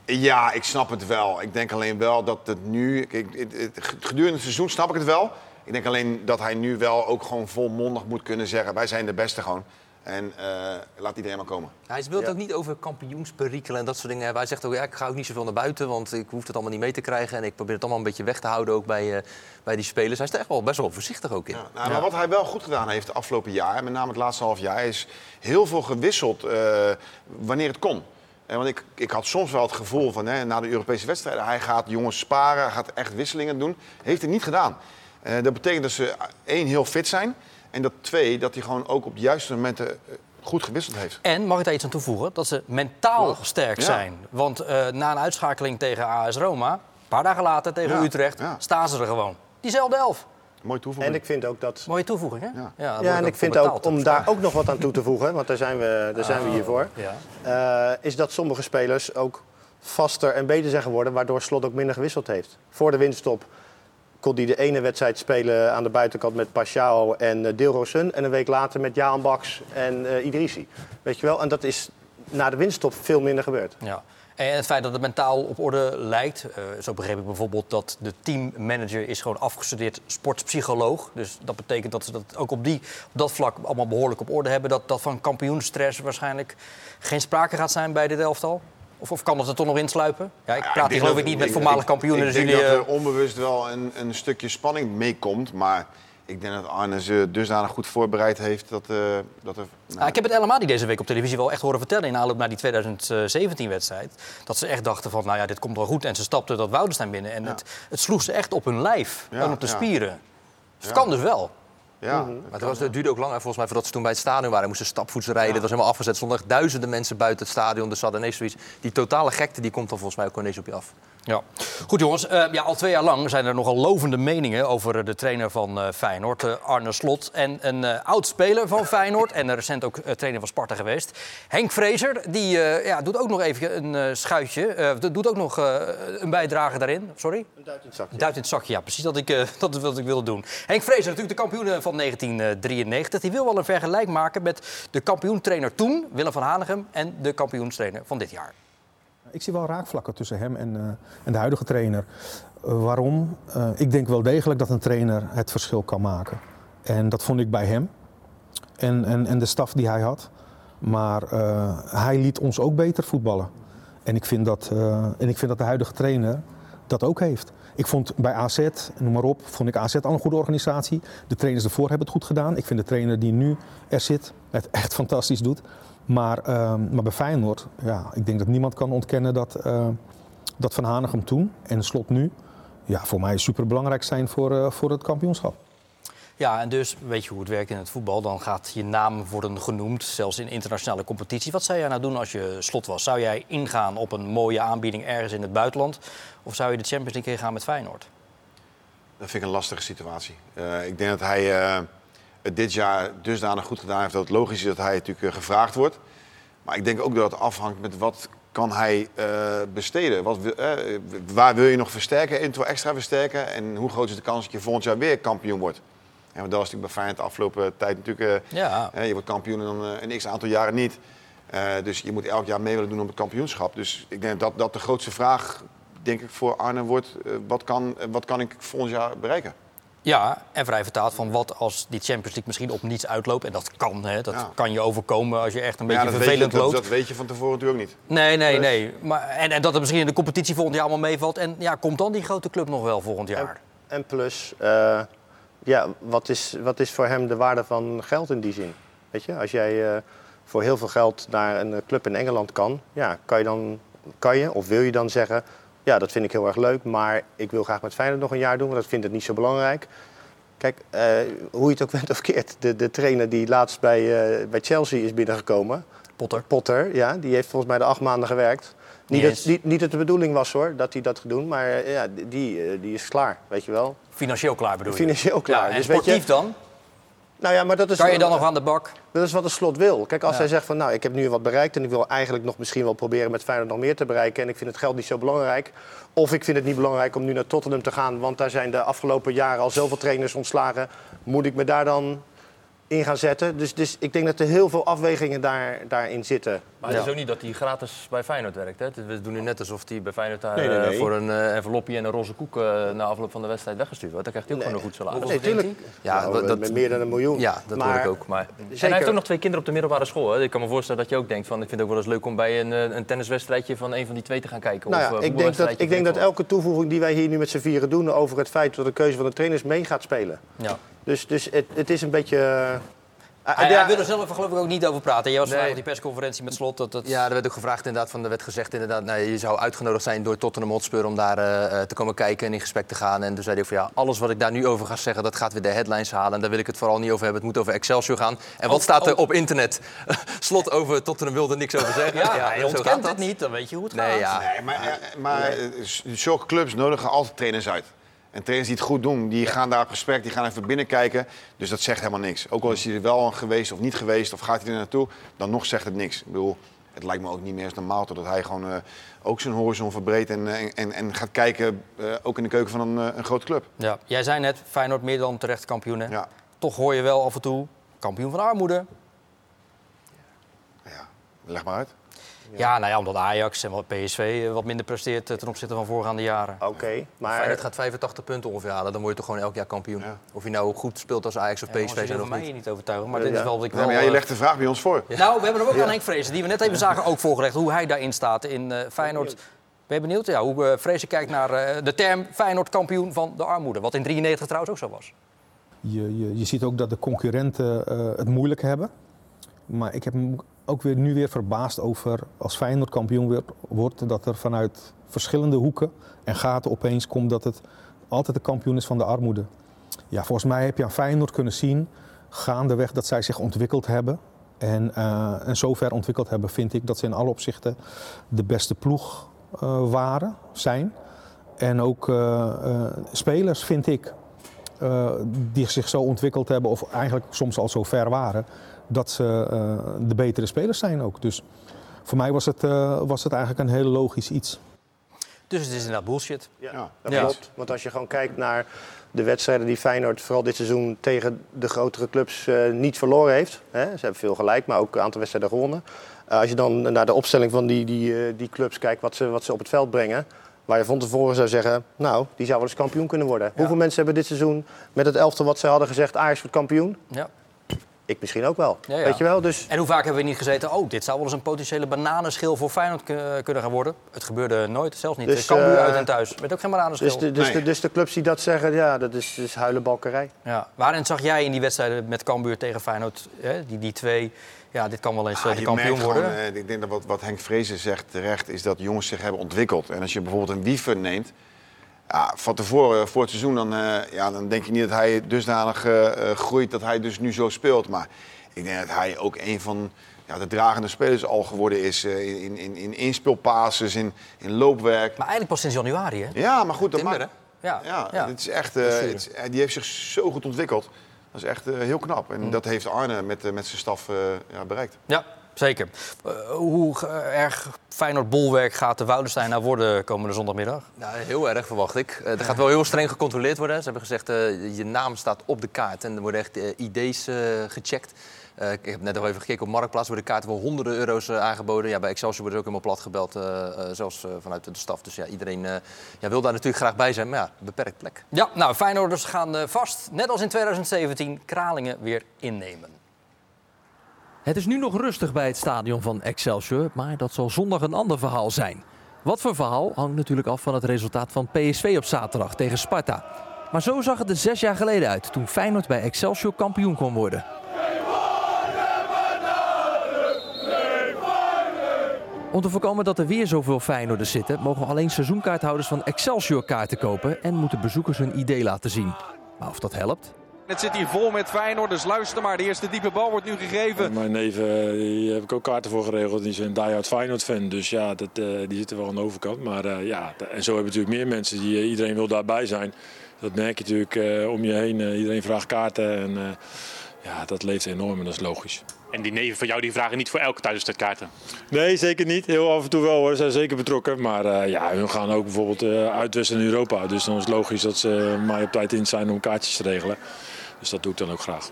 Ja, ik snap het wel. Ik denk alleen wel dat het nu... Kijk, het, het- gedurende het seizoen snap ik het wel. Ik denk alleen dat hij nu wel ook gewoon volmondig moet kunnen zeggen... wij zijn de beste gewoon. En eh, laat iedereen maar komen. Hij Ja. ook niet over kampioensperikelen en dat soort dingen. Hij zegt ook, ja, ik ga ook niet zoveel naar buiten, want ik hoef het allemaal niet mee te krijgen. En ik probeer het allemaal een beetje weg te houden ook bij, eh, bij die spelers. Hij is er echt wel best wel voorzichtig ook in. Ja, nou, Maar wat hij wel goed gedaan heeft de afgelopen jaar, met name het laatste half jaar, is heel veel gewisseld eh, wanneer het kon. En want ik, ik had soms wel het gevoel van hè, na de Europese wedstrijden, hij gaat jongens sparen, hij gaat echt wisselingen doen. Heeft hij niet gedaan. Eh, dat betekent dat ze één heel fit zijn en dat twee dat hij gewoon ook op de juiste momenten eh, goed gewisseld heeft. En mag ik daar iets aan toevoegen? Dat ze mentaal sterk Ja. zijn. Want eh, na een uitschakeling tegen AS Roma, een paar dagen later tegen Ja, Utrecht, ja. staan ze er gewoon. Diezelfde elf. Mooi toevoeging. En ik vind ook dat Mooie toevoeging, hè? Ja. en ik vind ook, om daar ook nog wat aan toe te voegen, want daar zijn we, daar zijn we hier voor, Ja. eh, is dat sommige spelers ook vaster en beter zijn geworden, waardoor Slot ook minder gewisseld heeft. Voor de winststop hij de ene wedstrijd spelen aan de buitenkant met Pashao en uh, en een week later met Jaan Baks en eh Idrissi. Weet je wel? En dat is na de winststop veel minder gebeurd. Ja. En het feit dat het mentaal op orde lijkt. eh, zo begreep ik bijvoorbeeld dat de teammanager is gewoon afgestudeerd sportpsycholoog. Dus dat betekent dat ze dat ook op, die, dat vlak allemaal behoorlijk op orde hebben. Dat, dat van kampioenstress waarschijnlijk geen sprake gaat zijn bij dit elftal. Of, of kan dat er toch nog insluipen? Ja, ik praat hier geloof ik niet met ik- voormalig ik- kampioenen. Ik dus denk jullie, dat eh, er onbewust wel een, een stukje spanning meekomt. Maar ik denk dat Arne ze dusdanig goed voorbereid heeft dat, eh, dat er... nou, ik heb het helemaal die deze week op televisie wel echt horen vertellen in aanloop naar die 2017-wedstrijd. Dat ze echt dachten van, nou ja, dit komt wel goed. En ze stapten dat Woudenstein binnen. En het, het sloeg ze echt op hun lijf Ja, en op de ja. spieren. Dus het kan dus wel. Ja, Mhm. Maar het, was, het duurde ook lang, volgens mij, voordat ze toen bij het stadion waren. Ze moesten stapvoets rijden, het was helemaal afgezet. Echt duizenden mensen buiten het stadion. Dus ze hadden ineens zoiets. Die totale gekte die komt dan volgens mij ook ineens op je af. Ja. Goed jongens, Eh, ja, al twee jaar lang zijn er nogal lovende meningen over de trainer van eh, Feyenoord, eh, Arne Slot. En een oud-speler van Feyenoord en recent ook trainer van Sparta geweest. Henk Vrezer, die ja, doet ook nog even een schuitje, doet ook nog een bijdrage daarin. Sorry? Een duit in het zakje. Duit in het zakje, ja, precies dat, ik, dat is wat ik wilde doen. Henk Vrezer, natuurlijk de kampioen van 1993. Die wil wel een vergelijk maken met de kampioentrainer toen, Willem van Hanegem, en de kampioenstrainer van dit jaar. Ik zie wel raakvlakken tussen hem en, eh, en de huidige trainer. Eh, waarom? Eh, ik denk wel degelijk dat een trainer het verschil kan maken. En dat vond ik bij hem en, en, en de staf die hij had. Maar hij liet ons ook beter voetballen. En ik, vind dat, en ik vind dat de huidige trainer dat ook heeft. Ik vond bij AZ, noem maar op, vond ik AZ al een goede organisatie. De trainers ervoor hebben het goed gedaan. Ik vind de trainer die nu er zit het echt fantastisch doet. Maar, ehm, maar bij Feyenoord, ja, ik denk dat niemand kan ontkennen dat, eh, dat Van Hanegem toen en Slot nu... Ja, voor mij super belangrijk zijn voor, eh, voor het kampioenschap. Ja, en dus weet je hoe het werkt in het voetbal. Dan gaat je naam worden genoemd, zelfs in internationale competitie. Wat zou jij nou doen als je slot was? Zou jij ingaan op een mooie aanbieding ergens in het buitenland? Of zou je de Champions League ingaan met Feyenoord? Dat vind ik een lastige situatie. Eh, ik denk dat hij eh, het dit jaar dusdanig goed gedaan heeft dat het logisch is dat hij natuurlijk eh, gevraagd wordt. Maar ik denk ook dat het afhangt met wat kan hij eh, besteden. Wat, eh, waar wil je nog versterken, eventueel extra versterken? En hoe groot is de kans dat je volgend jaar weer kampioen wordt? Ja, want dat was natuurlijk bij Feyenoord de afgelopen tijd natuurlijk... Ja. je wordt kampioen en dan een x aantal jaren niet. Dus je moet elk jaar mee willen doen op het kampioenschap. Dus ik denk dat dat de grootste vraag, denk ik, voor Arne wordt. wat, kan, wat kan ik volgend jaar bereiken? Ja, en vrij vertaald van wat als die Champions League misschien op niets uitloopt. En dat kan, hè, dat Ja. kan je overkomen als je echt een Maar ja, beetje dat weet je- vervelend dat, loopt. dat weet je van tevoren natuurlijk ook niet. Nee, nee, nee. Maar, en, en dat het misschien in de competitie volgend jaar allemaal meevalt. En ja, komt dan die grote club nog wel volgend jaar? En plus, eh, ja, wat is, wat is voor hem de waarde van geld in die zin? Weet je, als jij eh, voor heel veel geld naar een club in Engeland kan, ja, kan je dan, kan je of wil je dan zeggen, ja, dat vind ik heel erg leuk, maar ik wil graag met Feyenoord nog een jaar doen, want ik vind het niet zo belangrijk. Kijk, eh, hoe je het ook bent of keert, de, de trainer die laatst bij, eh, bij Chelsea is binnengekomen, Potter. Potter, ja, die heeft volgens mij de acht maanden gewerkt. Niet, Niet dat, niet, niet dat de bedoeling was hoor, dat hij dat gaat doen, maar eh, ja, die, die is klaar, weet je wel. Financieel klaar bedoel je? Financieel klaar. Ja, en Dus weet je- sportief dan? Nou ja, maar dat is, Kan je dan nog aan de bak? dat is wat een slot wil. Kijk, als Ja. hij zegt van nou, ik heb nu wat bereikt en ik wil eigenlijk nog misschien wel proberen met Feyenoord nog meer te bereiken en ik vind het geld niet zo belangrijk. Of ik vind het niet belangrijk om nu naar Tottenham te gaan, want daar zijn de afgelopen jaren al zoveel trainers ontslagen. Moet ik me daar dan in gaan zetten? Dus, dus ik denk dat er heel veel afwegingen daar, daarin zitten. Maar het is ook niet dat hij gratis bij Feyenoord werkt. Hè? We doen nu net alsof hij bij Feyenoord daar Nee, nee, nee. eh, voor een eh, envelopje en een roze koek eh, na afloop van de wedstrijd weggestuurd wordt. Dan krijgt hij ook gewoon een goed salaris. Nee, tuurlijk. Ja, Nou, dat- dat- met meer dan een miljoen. Ja, dat Maar- hoor ik ook. Maar... En hij Zeker. heeft ook nog twee kinderen op de middelbare school. Hè? Ik kan me voorstellen dat je ook denkt van... ik vind het ook wel eens leuk om bij een, een tenniswedstrijdje van een van die twee te gaan kijken. Nou of, ja, ik denk dat, ik denk dat elke toevoeging die wij hier nu met z'n vieren doen over het feit dat de keuze van de trainers mee gaat spelen. Ja. Dus, dus het, het is een beetje. eh, Hij, ja, hij er zelf geloof ik ook niet over praten. Jij was vandaag Nee. op die persconferentie met slot. Dat, dat... Ja, er werd ook gevraagd inderdaad, van, er werd gezegd inderdaad, nou, je zou uitgenodigd zijn door Tottenham Hotspur om daar eh, eh, te komen kijken en in gesprek te gaan. En toen zei hij van ja, alles wat ik daar nu over ga zeggen, dat gaat weer de headlines halen. En daar wil ik het vooral niet over hebben. Het moet over Excelsior gaan. En wat Ook- staat er ook- op internet? Slot over Tottenham wilde niks over zeggen. Ja, hij zo ontkent dat. niet. Dan weet je hoe het Nee, gaat. ja. Nee, maar, maar zulke clubs nodigen altijd trainers uit. En trainers die het goed doen, die gaan daar op gesprek, die gaan even binnenkijken. Dus dat zegt helemaal niks. Ook al is hij er wel geweest of niet geweest, of gaat hij er naartoe, dan nog zegt het niks. Ik bedoel, het lijkt me ook niet meer eens normaal dat hij gewoon eh, ook zijn horizon verbreedt en, en, en, en gaat kijken, eh, ook in de keuken van een, eh, een grote club. Ja. Jij zei net, Feyenoord meer dan terecht kampioen. hè? Ja, Toch hoor je wel af en toe, kampioen van armoede. ja. leg maar uit. Ja, nou ja, omdat Ajax en wat PSV eh, wat minder presteert eh, ten opzichte van voorgaande jaren. Oké, maar. Feyenoord gaat 85 punten ongeveer halen, dan word je toch gewoon elk jaar kampioen. Ja. Of je nou goed speelt als Ajax of Ja, PSV zijn of hoeven mij niet. hier niet overtuigen, maar dit Ja. is wel wat ik Ja, wel... maar ja, je eh, legt de vraag bij ons voor. Nou, we hebben hem ook aan Henk Vrezen, die we net even zagen, ook voorgelegd. Hoe hij daarin staat in eh, Feyenoord. Ben je benieuwd? Ja, hoe uh, Vrezen kijkt naar eh, de term Feyenoord kampioen van de armoede. Wat in 93 trouwens ook zo was. Je, je, je ziet ook dat de concurrenten eh, het moeilijk hebben. Maar ik heb ook weer, nu weer verbaasd over als Feyenoord kampioen wordt, dat er vanuit verschillende hoeken en gaten opeens komt dat het altijd de kampioen is van de armoede. Ja, volgens mij heb je aan Feyenoord kunnen zien gaandeweg dat zij zich ontwikkeld hebben. En, eh en zover ontwikkeld hebben, vind ik dat ze in alle opzichten de beste ploeg eh, waren, zijn. En ook eh, spelers, vind ik, eh, die zich zo ontwikkeld hebben, of eigenlijk soms al zo ver waren, dat ze eh, de betere spelers zijn ook. Dus voor mij was het, eh, was het eigenlijk een heel logisch iets. Dus het is inderdaad bullshit. Ja, Ja. dat Ja. klopt. Want als je gewoon kijkt naar de wedstrijden die Feyenoord vooral dit seizoen tegen de grotere clubs eh, niet verloren heeft. Hè, ze hebben veel gelijk, maar ook een aantal wedstrijden gewonnen. Eh, als je dan naar de opstelling van die, die, eh, die clubs kijkt, wat ze, wat ze op het veld brengen. Waar je van tevoren zou zeggen, nou, die zou wel eens kampioen kunnen worden. Hoeveel mensen hebben dit seizoen met het elftal wat ze hadden gezegd, Ajax wordt kampioen? Ja. Ik misschien ook wel. Ja, ja. Weet je wel? Dus En hoe vaak hebben we niet gezeten, oh, dit zou wel eens een potentiële bananenschil voor Feyenoord k- kunnen gaan worden. Het gebeurde nooit, zelfs niet. Dus, Dus, Cambuur eh, uit en thuis, met ook geen bananenschil. Dus de, dus, Nee. de, dus de clubs die dat zeggen, ja, dat is, is huilenbalkerij. Ja. Waarin zag jij in die wedstrijden met Cambuur tegen Feyenoord, hè, die, die twee, ja, dit kan wel eens eh, Ah, de je kampioen worden? gewoon, eh, ik denk dat wat, wat Henk Vrezen zegt terecht is dat jongens zich hebben ontwikkeld. En als je bijvoorbeeld een Wiever neemt, ja, van tevoren, voor het seizoen, dan, eh, ja, dan denk je niet dat hij dusdanig eh, eh, groeit dat hij dus nu zo speelt. Maar ik denk dat hij ook een van ja, de dragende spelers al geworden is eh, in, in, in in, in loopwerk. Maar eigenlijk pas sinds januari, hè? Ja, maar goed, dat Timber, maakt... Ja, Ja, ja. Het is echt, eh, het is- eh, die heeft zich zo goed ontwikkeld. Dat is echt eh, heel knap. En dat heeft Arne met, eh, met zijn staf eh, ja, bereikt. Ja, zeker. Hoe erg Feyenoord bolwerk gaat de Woudenstein nou worden komende zondagmiddag? Nou, heel erg verwacht ik. Eh, er gaat wel heel streng gecontroleerd worden. Ze hebben gezegd, eh, je naam staat op de kaart en er worden echt eh, ID's gecheckt. Eh, ik heb net nog even gekeken op Marktplaats, worden kaarten wel honderden euro's eh, aangeboden. Ja, bij Excelsior worden ze ook helemaal plat gebeld, eh, zelfs vanuit de staf. Dus ja, iedereen eh, ja, wil daar natuurlijk graag bij zijn, maar ja, beperkt plek. Ja, nou, Feyenoorders gaan eh, vast, net als in 2017, Kralingen weer innemen. Het is nu nog rustig bij het stadion van Excelsior, maar dat zal zondag een ander verhaal zijn. Wat voor verhaal hangt natuurlijk af van het resultaat van PSV op zaterdag tegen Sparta. Maar zo zag het er zes jaar geleden uit toen Feyenoord bij Excelsior kampioen kon worden. Om te voorkomen dat er weer zoveel Feyenoorders zitten, mogen alleen seizoenkaarthouders van Excelsior kaarten kopen en moeten bezoekers hun ID laten zien. Maar of dat helpt? Het zit hier vol met Feyenoorders. Luister maar, de eerste diepe bal wordt nu gegeven. Mijn neef, eh, die heb ik ook kaarten voor geregeld. Die is een die-hard Feyenoord-fan. Dus ja, dat, eh, die zitten wel aan de overkant. Maar eh, ja, en zo hebben natuurlijk meer mensen. Die, iedereen wil daarbij zijn. Dat merk je natuurlijk eh, om je heen. Iedereen vraagt kaarten. En eh, ja, dat leeft enorm en dat is logisch. En die neven van jou die vragen niet voor elke thuiswedstrijd kaarten. Nee, zeker niet. Heel af en toe wel hoor. Ze zijn zeker betrokken. Maar eh, ja, hun gaan ook bijvoorbeeld eh uitwisselen in Europa. Dus dan is het logisch dat ze mij op tijd in zijn om kaartjes te regelen. Dus dat doe ik dan ook graag.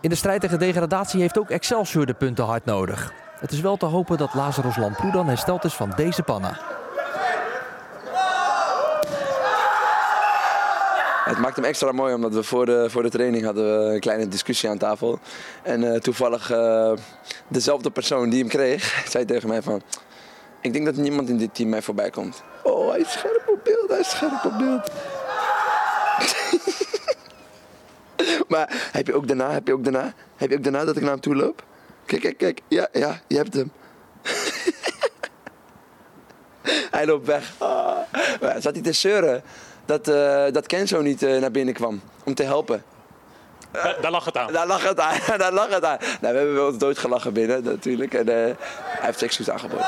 In de strijd tegen degradatie heeft ook Excelsior de punten hard nodig. Het is wel te hopen dat Lazarus Lamproe dan hersteld is van deze panna. Het maakt hem extra mooi omdat we voor de, voor de training hadden we een kleine discussie aan tafel. En eh, toevallig eh, dezelfde persoon die hem kreeg, zei tegen mij van... Ik denk dat niemand in dit team mij voorbij komt. Oh, hij is scherp op beeld, hij is scherp op beeld. maar heb je ook daarna, heb je ook daarna, heb je ook daarna dat ik naar hem toe loop? Kijk, kijk, kijk. Ja, ja, je hebt hem. hij loopt weg. Ah. Zat hij te zeuren dat, eh dat Kenzo niet eh, naar binnen kwam om te helpen. Da- daar lag het aan. Daar lag het aan. Daar lag het aan. Nou, we hebben wel nooit gelachen binnen natuurlijk. En eh, hij heeft excuus aangeboden.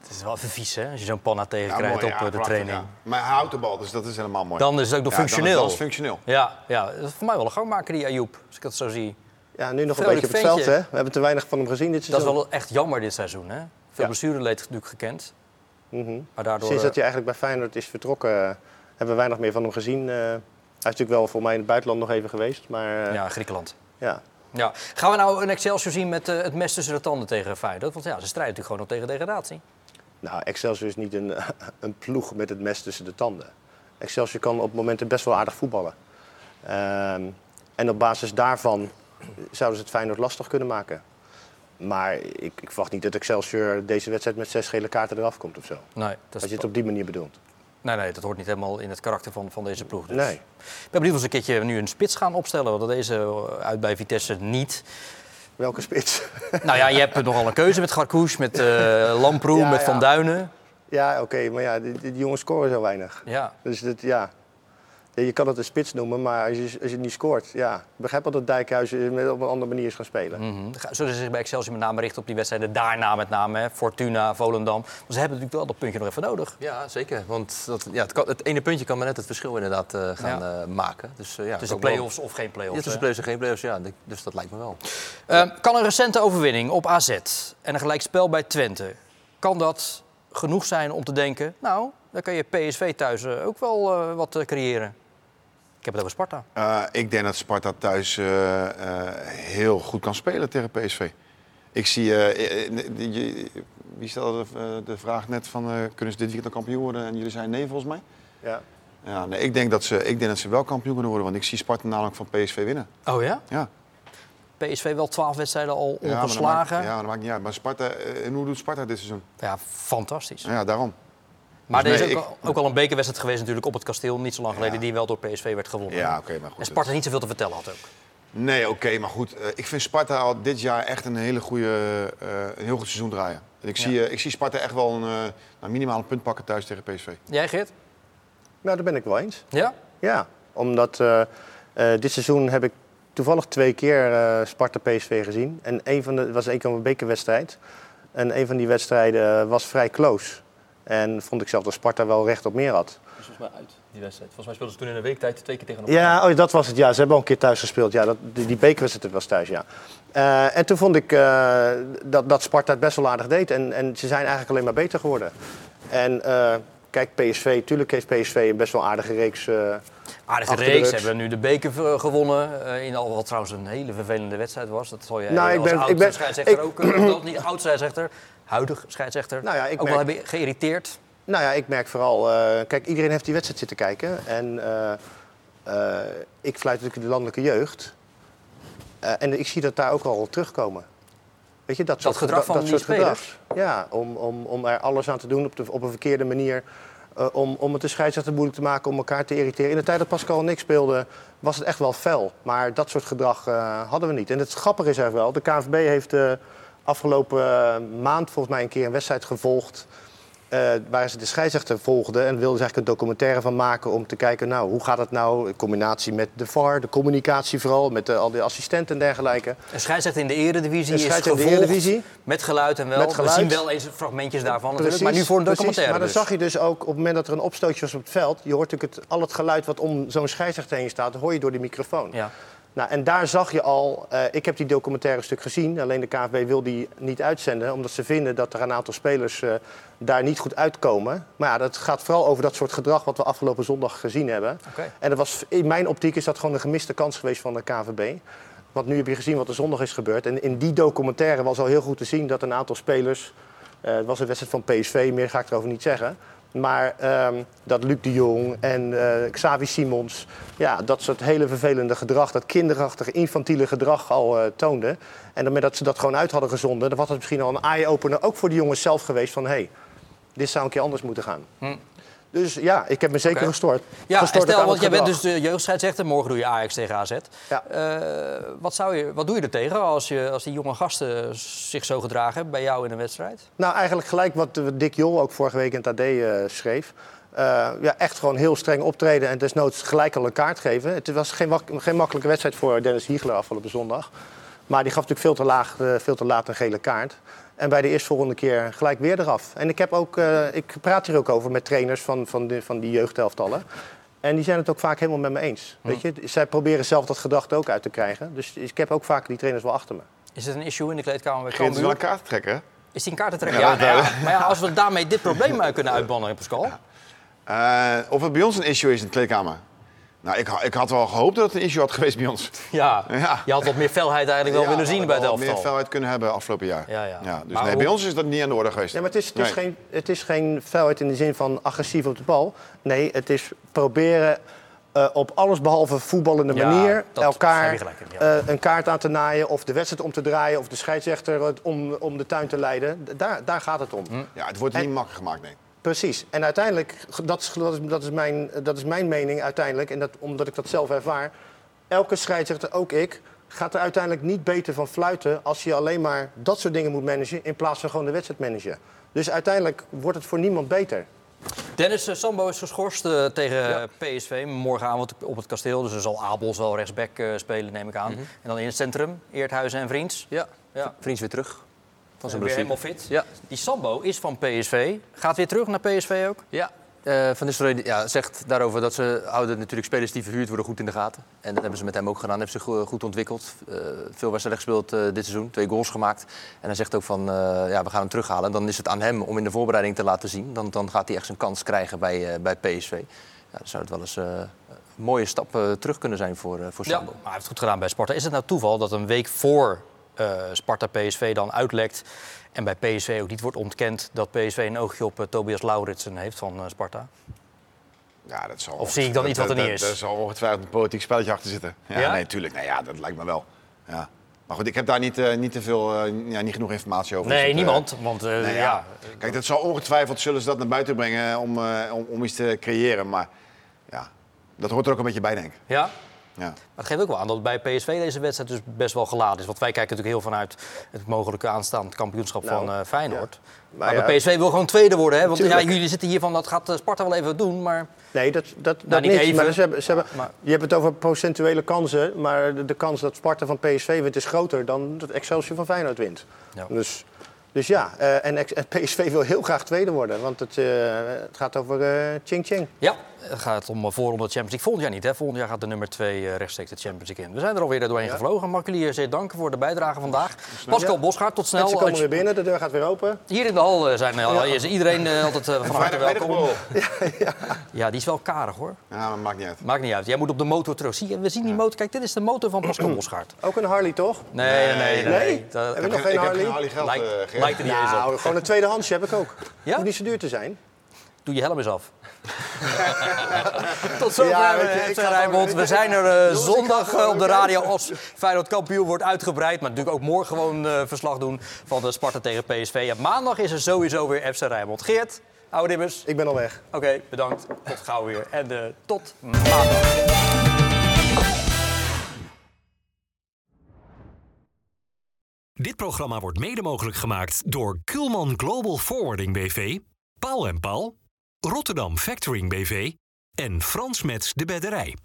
Het is wel even vies, hè, als je zo'n panna tegenkrijgt op ja, eh, de prachtig, training. ja. Maar hij houdt de bal, dus dat is helemaal mooi. Dan is het ook nog functioneel. Dan is het functioneel. Ja, ja, dat is voor mij wel een gangmaker, die Ayoub, als ik dat zo zie. Ja, nu nog een beetje op het veld. Hè? We hebben te weinig van hem gezien dit Dat is seizoen. wel echt jammer dit seizoen, hè? Veel Ja. blessureleed natuurlijk gekend. Mhm. Maar daardoor... Sinds dat eh, hij eigenlijk bij Feyenoord is vertrokken, eh, hebben we weinig meer van hem gezien. Eh, hij is natuurlijk wel voor mij in het buitenland nog even geweest. Maar Ja, Griekenland. ja. Ja. Gaan we nou een Excelsior zien met het mes tussen de tanden tegen Feyenoord? Want ja, ze strijden natuurlijk gewoon nog tegen degradatie. Nou, Excelsior is niet een, een ploeg met het mes tussen de tanden. Excelsior kan op momenten best wel aardig voetballen. Ehm, en op basis daarvan zouden ze het Feyenoord lastig kunnen maken. Maar ik, ik verwacht niet dat Excelsior deze wedstrijd met zes gele kaarten eraf komt of zo. Nee, dat Als je het op die manier bedoelt. nee, nee, dat hoort niet helemaal in het karakter van, van deze ploeg. Dus. Nee. Ik ben benieuwd of ze een keertje nu een spits gaan opstellen. Want deze eh, uit bij Vitesse niet. Welke spits? Nou ja, je hebt nogal een keuze met Garkouche, met eh Lamproe, Ja, met ja. Van Duinen. Ja, oké, maar ja, die, die jongens scoren zo weinig. Ja. Dus dat, ja. Ja, Je kan het een spits noemen, maar als je, als je niet scoort, ja. Ik begrijp wel dat Dijkhuis met op een andere manier is gaan spelen. Mhm. Ga- Zullen ze zich bij Excelsior met name richten op die wedstrijden daarna met name? Hè? Fortuna, Volendam. Want ze hebben natuurlijk wel dat puntje nog even nodig. Ja, zeker. Want dat, ja, het, kan, het ene puntje kan maar net het verschil inderdaad eh, gaan Ja. eh, maken. Dus, eh, ja, Tussen wel- play-offs of geen play-offs, Ja, tussen play-offs en geen play-offs, ja. Dus dat lijkt me wel. Ehm, kan een recente overwinning op AZ en een gelijkspel bij Twente... kan dat genoeg zijn om te denken... nou, dan kan je PSV thuis eh, ook wel eh, wat eh, creëren. Ik heb het over Sparta. Eh, ik denk dat Sparta thuis heel goed kan spelen tegen PSV. Ik zie, je- wie stelde de, de vraag net van, eh, kunnen ze dit weekend al kampioen worden? En jullie zijn nee volgens mij. Ja. Ja, nee, ik, denk dat ze, ik denk dat ze wel kampioen kunnen worden, want ik zie Sparta namelijk van PSV winnen. Oh ja? Ja. PSV wel 12 wedstrijden al Ja, maar dat ongeslagen. maakt, ja, dat maakt niet uit. Maar Sparta, en hoe doet Sparta dit seizoen? Ja, fantastisch. Ja, daarom. Maar Dus er is nee, ook, al- ook al een bekerwedstrijd geweest natuurlijk op het kasteel, niet zo lang geleden, die wel door PSV werd gewonnen. Ja, oké, maar goed. En Sparta niet zoveel te vertellen had ook. Nee, oké, maar goed. eh, ik vind Sparta al dit jaar echt een, hele goede, eh, een heel goed seizoen draaien. En ik, zie, eh, ik zie Sparta echt wel een, eh, nou, minimaal een punt pakken thuis tegen PSV. Jij, Geert? Nou, daar ben ik wel eens. Ja? Ja, omdat eh, eh, dit seizoen heb ik toevallig twee keer eh, Sparta-PSV gezien. En een van de was één keer een bekerwedstrijd. En een van die wedstrijden was vrij close. En vond ik zelf dat Sparta wel recht op meer had. Volgens mij uit, die wedstrijd. Volgens mij speelden ze toen in een week tijd twee keer tegen elkaar. Ja, oh, dat was het. Ja, ze hebben al een keer thuis gespeeld. Ja, dat, die, die bekerwedstrijd was thuis, ja. Eh, en toen vond ik eh, dat, dat Sparta het best wel aardig deed. En, en ze zijn eigenlijk alleen maar beter geworden. En eh, kijk, PSV, tuurlijk heeft PSV een best wel aardige reeks. eh, Aardige reeks, rug. hebben nu de beker gewonnen. eh, in al wat trouwens een hele vervelende wedstrijd was. Dat zal je Nou, ik als ben- ik ben- ik- ook, dat niet oud scheidsrechter, huidig scheidsrechter, Nou ja, ik ook wel merk- hebben geïrriteerd. Nou ja, ik merk vooral... eh, kijk, iedereen heeft die wedstrijd zitten kijken. En eh, eh, ik fluit natuurlijk de landelijke jeugd. En ik zie dat daar ook al terugkomen. Weet je, dat, soort gedrag van die soort spelers? gedrag. Ja, om, om, om er alles aan te doen op, de, op een verkeerde manier. om, om het de scheidsrechter moeilijk te maken, om elkaar te irriteren. In de tijd dat Pascal en ik speelden, was het echt wel fel. Maar dat soort gedrag hadden we niet. En het grappige is er wel, de KNVB heeft afgelopen eh, maand volgens mij een keer een wedstrijd gevolgd. eh, waar ze de scheidsrechter volgden en wilden ze eigenlijk een documentaire van maken om te kijken, nou, hoe gaat het nou in combinatie met de VAR, de communicatie vooral, met de, al die assistenten en dergelijke. Een scheidsrechter in de eredivisie Een is scheidsrechter in de gevolgd Eredivisie. met geluid en wel. Met geluid. We zien wel eens fragmentjes daarvan Precies, maar nu voor een precies. documentaire Maar dan dus. zag je dus ook op het moment dat er een opstootje was op het veld, je hoort natuurlijk het, al het geluid wat om zo'n scheidsrechter heen staat, hoor je door die microfoon. Ja. Nou, en daar zag je al, eh, ik heb die documentaire stuk gezien, alleen de KNVB wil die niet uitzenden, omdat ze vinden dat er een aantal spelers eh, daar niet goed uitkomen. Maar ja, dat gaat vooral over dat soort gedrag wat we afgelopen zondag gezien hebben. En dat was, in mijn optiek is dat gewoon een gemiste kans geweest van de KNVB. Want nu heb je gezien wat er zondag is gebeurd. En in die documentaire was al heel goed te zien dat een aantal spelers... eh, het was een wedstrijd van PSV, meer ga ik erover niet zeggen. Maar ehm, dat Luc de Jong en eh, Xavi Simons... Ja, dat soort hele vervelende gedrag, dat kinderachtige, infantiele gedrag al eh toonden. En dan dat ze dat gewoon uit hadden gezonden... dan was het misschien al een eye-opener ook voor de jongens zelf geweest van... hé, hey, dit zou een keer anders moeten gaan. Hm. Dus ja, ik heb me zeker gestoord. Ja, Gestoord ook stel, want jij bent dus de jeugdscheidsrechter. Morgen doe je Ajax tegen AZ. Ja. Eh, wat, zou je, wat doe je er tegen als, je, als die jonge gasten zich zo gedragen bij jou in een wedstrijd? Nou, eigenlijk gelijk wat Dick Jol ook vorige week in het AD eh, schreef. Eh, ja, echt gewoon heel streng optreden en desnoods gelijk al een kaart geven. Het was geen, makkelijke wedstrijd voor Dennis Hiegler afgelopen zondag. Maar die gaf natuurlijk veel te, laag, veel te laat een gele kaart. En bij de eerstvolgende keer gelijk weer eraf. En ik, heb ook, eh, ik praat hier ook over met trainers van, van, de, van die jeugdhelftallen. En die zijn het ook vaak helemaal met me eens. Weet je? Zij proberen zelf dat er ook uit te krijgen. Dus ik heb ook vaak die trainers wel achter me. Is het een issue in de kleedkamer bij Geert is wel Cambuur? een kaart trekken? Is die een kaart te trekken? Ja, Ja, nou ja, maar ja, als we daarmee dit probleem uit kunnen uitbannen, Pascal. Eh, of het bij ons een issue is in de kleedkamer? Nou, ik, ik had wel gehoopt dat het een issue had geweest bij ons. Ja, Ja. je had wat meer felheid eigenlijk wel Ja, willen zien bij het wel meer elftal. felheid kunnen hebben afgelopen jaar. Ja, ja. dus Maar nee, hoe- bij ons is dat niet aan de orde geweest. Ja, maar het is, het, is Nee. geen, het is geen vuilheid in de zin van agressief op de bal. Nee, het is proberen eh, op alles behalve voetballende Ja, manier elkaar in, ja. eh, een kaart aan te naaien of de wedstrijd om te draaien of de scheidsrechter om, om de tuin te leiden. Daar, daar gaat het om. Hm. Ja, het wordt En- niet makkelijk gemaakt, nee. Precies. En uiteindelijk, dat is, dat is, dat is, mijn, dat is mijn mening uiteindelijk, en dat, omdat ik dat zelf ervaar. Elke scheidsrechter, ook ik, gaat er uiteindelijk niet beter van fluiten als je alleen maar dat soort dingen moet managen in plaats van gewoon de wedstrijd managen. Dus uiteindelijk wordt het voor niemand beter. Dennis eh, Sambo is geschorst eh, tegen PSV morgenavond op het kasteel. Dus er zal Abels wel rechtsback eh, spelen, neem ik aan. En dan in het centrum, Eerthuizen en Vriends. Ja, Ja. Vriends weer terug. Van zijn weer helemaal fit. Ja. Die Sambo is van PSV. Gaat weer terug naar PSV ook? Ja, eh, Van Nistelrooy ja, zegt daarover dat ze houden natuurlijk spelers die verhuurd worden goed in de gaten. En dat hebben ze met hem ook gedaan. Hebben zich go- goed ontwikkeld. Eh, veel wedstrijden gespeeld eh, dit seizoen. Twee goals gemaakt. En hij zegt ook van, eh, ja, we gaan hem terughalen. En dan is het aan hem om in de voorbereiding te laten zien. Dan, dan gaat hij echt zijn kans krijgen bij, eh, bij PSV. Ja, dan zou het wel eens eh, een mooie stap eh, terug kunnen zijn voor, eh, voor Ja, Sambo. maar hij heeft het goed gedaan bij Sparta. Is het nou toeval dat een week voor eh, Sparta PSV dan uitlekt... en bij PSV ook niet wordt ontkend dat PSV een oogje op eh, Tobias Lauritsen heeft van eh, Sparta? Ja, dat zal Of zie ik dan iets wat er niet is? dat- Daar zal ongetwijfeld een politiek spelletje achter zitten. Ja, Ja? nee, tuurlijk. Nee, ja, dat lijkt me wel. Ja. Maar goed, ik heb daar niet, niet te veel, ja, niet genoeg informatie over. Nee, Dus dat, niemand. Want nee, ja. Kijk, dat zal ongetwijfeld zullen ze dat naar buiten brengen om, om, om iets te creëren. Maar ja, dat hoort er ook een beetje bij, denk ik. Ja? Ja. Maar het geeft ook wel aan dat bij PSV deze wedstrijd dus best wel geladen is. Want wij kijken natuurlijk heel vanuit het mogelijke aanstaand kampioenschap Nou, van eh, Feyenoord. Maar, Maar ja, bij PSV wil gewoon tweede worden. Hè? Want ja, jullie zitten hier van dat gaat eh, Sparta wel even doen. Maar Nee, dat, dat, dat Nou, niet niet. even. Maar ze hebben, ze hebben, Maar- je hebt het over procentuele kansen, maar de, de kans dat Sparta van PSV wint is groter dan dat Excelsior van Feyenoord wint. Ja. Dus, dus ja, eh, en, en PSV wil heel graag tweede worden, want het, eh, het gaat over eh Ching Ching. ja, het gaat om eh, voor om de Champions League. Volgend jaar niet. Hè? Volgend jaar gaat de nummer 2 rechtstreeks de Champions League in. We zijn er alweer doorheen gevlogen. Mag ik jullie zeer danken voor de bijdrage vandaag. Pascal Ja. Bosgaard, tot snel. Mensen komen weer binnen, de deur gaat weer open. Hier in de hal eh, zijn al, is iedereen eh, altijd eh, van harte welkom. vrijdagborrel. Ja, die is wel karig hoor. Ja, maar maakt niet uit. Maakt niet uit. Jij moet op de motor terug. Zie we zien die motor. Kijk, dit is de motor van Pascal Bosgaard. Ook een Harley, toch? Nee, nee, nee. nee. Nee? Dat- Heb je nog Ik geen heb Harley? geen Harley geld, Lijkt, eh, Geert. lijkt er niet eens op. Nou, gewoon een tweedehandsje heb ik ook. Ja? Hoeft niet zo duur te zijn. Doe je helm eens af. Tot zover Ja, je, ik ga Rijnmond. We zijn er eh, zondag eh, op de radio als Feyenoord kampioen wordt uitgebreid. Maar natuurlijk ook morgen gewoon eh, verslag doen van de Sparta tegen PSV. En maandag is er sowieso weer FC Rijnmond. Geert, oude dimmers. Ik ben al weg. Oké, bedankt. Tot gauw weer. En eh, tot maandag. Dit programma wordt mede mogelijk gemaakt door Kulman Global Forwarding BV, Paul en Paul, Rotterdam Factoring BV en Frans Mets de Bedderij.